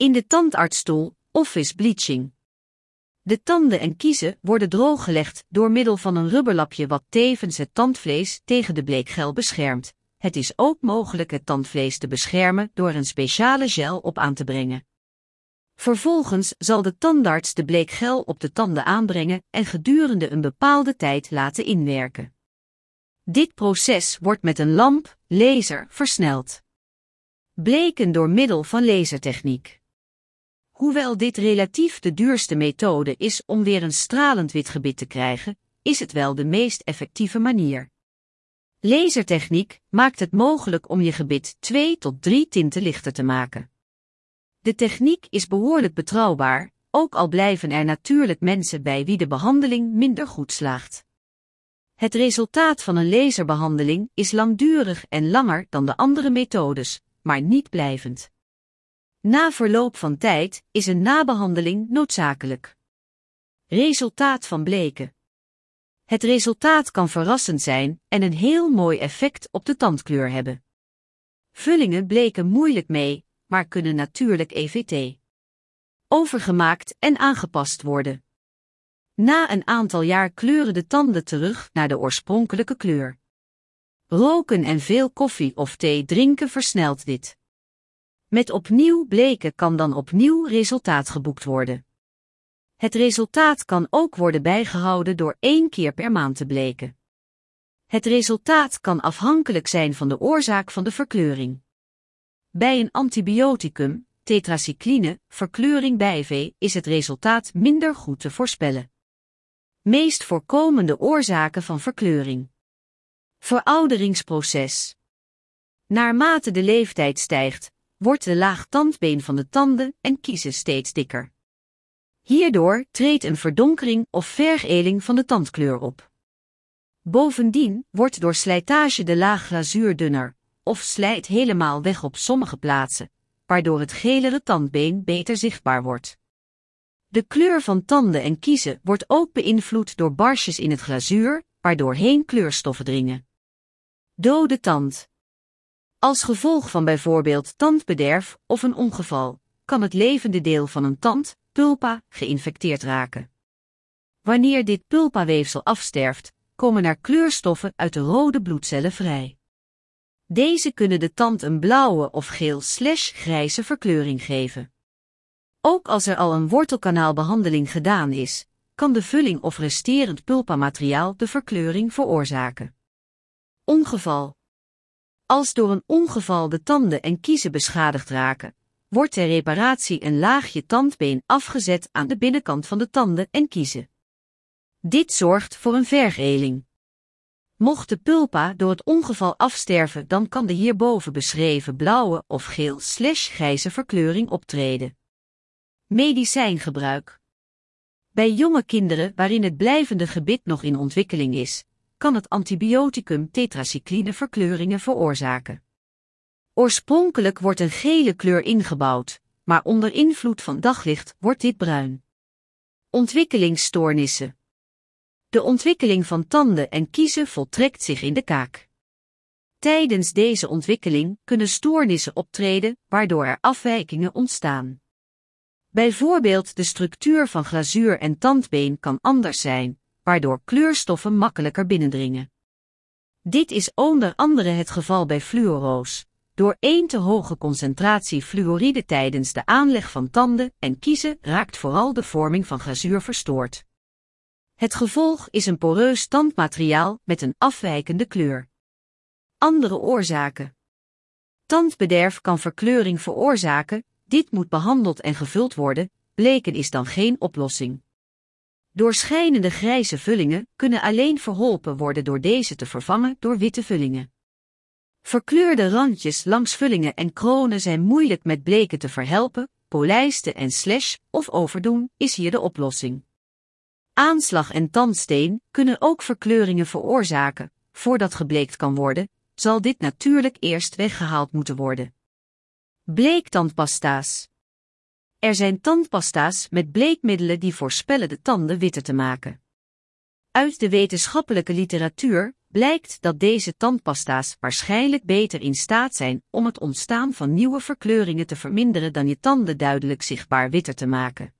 In de tandartsstoel, office bleaching. De tanden en kiezen worden drooggelegd door middel van een rubberlapje wat tevens het tandvlees tegen de bleekgel beschermt. Het is ook mogelijk het tandvlees te beschermen door een speciale gel op aan te brengen. Vervolgens zal de tandarts de bleekgel op de tanden aanbrengen en gedurende een bepaalde tijd laten inwerken. Dit proces wordt met een lamp, laser, versneld. Bleken door middel van lasertechniek. Hoewel dit relatief de duurste methode is om weer een stralend wit gebit te krijgen, is het wel de meest effectieve manier. Lasertechniek maakt het mogelijk om je gebit 2 tot 3 tinten lichter te maken. De techniek is behoorlijk betrouwbaar, ook al blijven er natuurlijk mensen bij wie de behandeling minder goed slaagt. Het resultaat van een laserbehandeling is langdurig en langer dan de andere methodes, maar niet blijvend. Na verloop van tijd is een nabehandeling noodzakelijk. Resultaat van bleken. Het resultaat kan verrassend zijn en een heel mooi effect op de tandkleur hebben. Vullingen bleken moeilijk mee, maar kunnen natuurlijk EVT overgemaakt en aangepast worden. Na een aantal jaar kleuren de tanden terug naar de oorspronkelijke kleur. Roken en veel koffie of thee drinken versnelt dit. Met opnieuw bleken kan dan opnieuw resultaat geboekt worden. Het resultaat kan ook worden bijgehouden door één keer per maand te bleken. Het resultaat kan afhankelijk zijn van de oorzaak van de verkleuring. Bij een antibioticum, tetracycline, verkleuring bijvee is het resultaat minder goed te voorspellen. Meest voorkomende oorzaken van verkleuring. Verouderingsproces. Naarmate de leeftijd stijgt, wordt de laag tandbeen van de tanden en kiezen steeds dikker. Hierdoor treedt een verdonkering of vergeling van de tandkleur op. Bovendien wordt door slijtage de laag glazuur dunner, of slijt helemaal weg op sommige plaatsen, waardoor het gelere tandbeen beter zichtbaar wordt. De kleur van tanden en kiezen wordt ook beïnvloed door barsjes in het glazuur, waardoorheen kleurstoffen dringen. Dode tand. Als gevolg van bijvoorbeeld tandbederf of een ongeval, kan het levende deel van een tand, pulpa, geïnfecteerd raken. Wanneer dit pulpaweefsel afsterft, komen er kleurstoffen uit de rode bloedcellen vrij. Deze kunnen de tand een blauwe of geel-grijze verkleuring geven. Ook als er al een wortelkanaalbehandeling gedaan is, kan de vulling of resterend pulpamateriaal de verkleuring veroorzaken. Ongeval. Als door een ongeval de tanden en kiezen beschadigd raken, wordt ter reparatie een laagje tandbeen afgezet aan de binnenkant van de tanden en kiezen. Dit zorgt voor een vergeling. Mocht de pulpa door het ongeval afsterven, dan kan de hierboven beschreven blauwe of geel-grijze verkleuring optreden. Medicijngebruik. Bij jonge kinderen waarin het blijvende gebit nog in ontwikkeling is, kan het antibioticum tetracycline verkleuringen veroorzaken. Oorspronkelijk wordt een gele kleur ingebouwd, maar onder invloed van daglicht wordt dit bruin. Ontwikkelingsstoornissen. De ontwikkeling van tanden en kiezen voltrekt zich in de kaak. Tijdens deze ontwikkeling kunnen stoornissen optreden, waardoor er afwijkingen ontstaan. Bijvoorbeeld de structuur van glazuur en tandbeen kan anders zijn, waardoor kleurstoffen makkelijker binnendringen. Dit is onder andere het geval bij fluoroos. Door één te hoge concentratie fluoride tijdens de aanleg van tanden en kiezen raakt vooral de vorming van glazuur verstoord. Het gevolg is een poreus tandmateriaal met een afwijkende kleur. Andere oorzaken. Tandbederf kan verkleuring veroorzaken, dit moet behandeld en gevuld worden, bleken is dan geen oplossing. Doorschijnende grijze vullingen kunnen alleen verholpen worden door deze te vervangen door witte vullingen. Verkleurde randjes langs vullingen en kronen zijn moeilijk met bleken te verhelpen, polijsten en slash of overdoen is hier de oplossing. Aanslag en tandsteen kunnen ook verkleuringen veroorzaken. Voordat gebleekt kan worden, zal dit natuurlijk eerst weggehaald moeten worden. Bleektandpasta's. Er zijn tandpasta's met bleekmiddelen die voorspellen de tanden witter te maken. Uit de wetenschappelijke literatuur blijkt dat deze tandpasta's waarschijnlijk beter in staat zijn om het ontstaan van nieuwe verkleuringen te verminderen dan je tanden duidelijk zichtbaar witter te maken.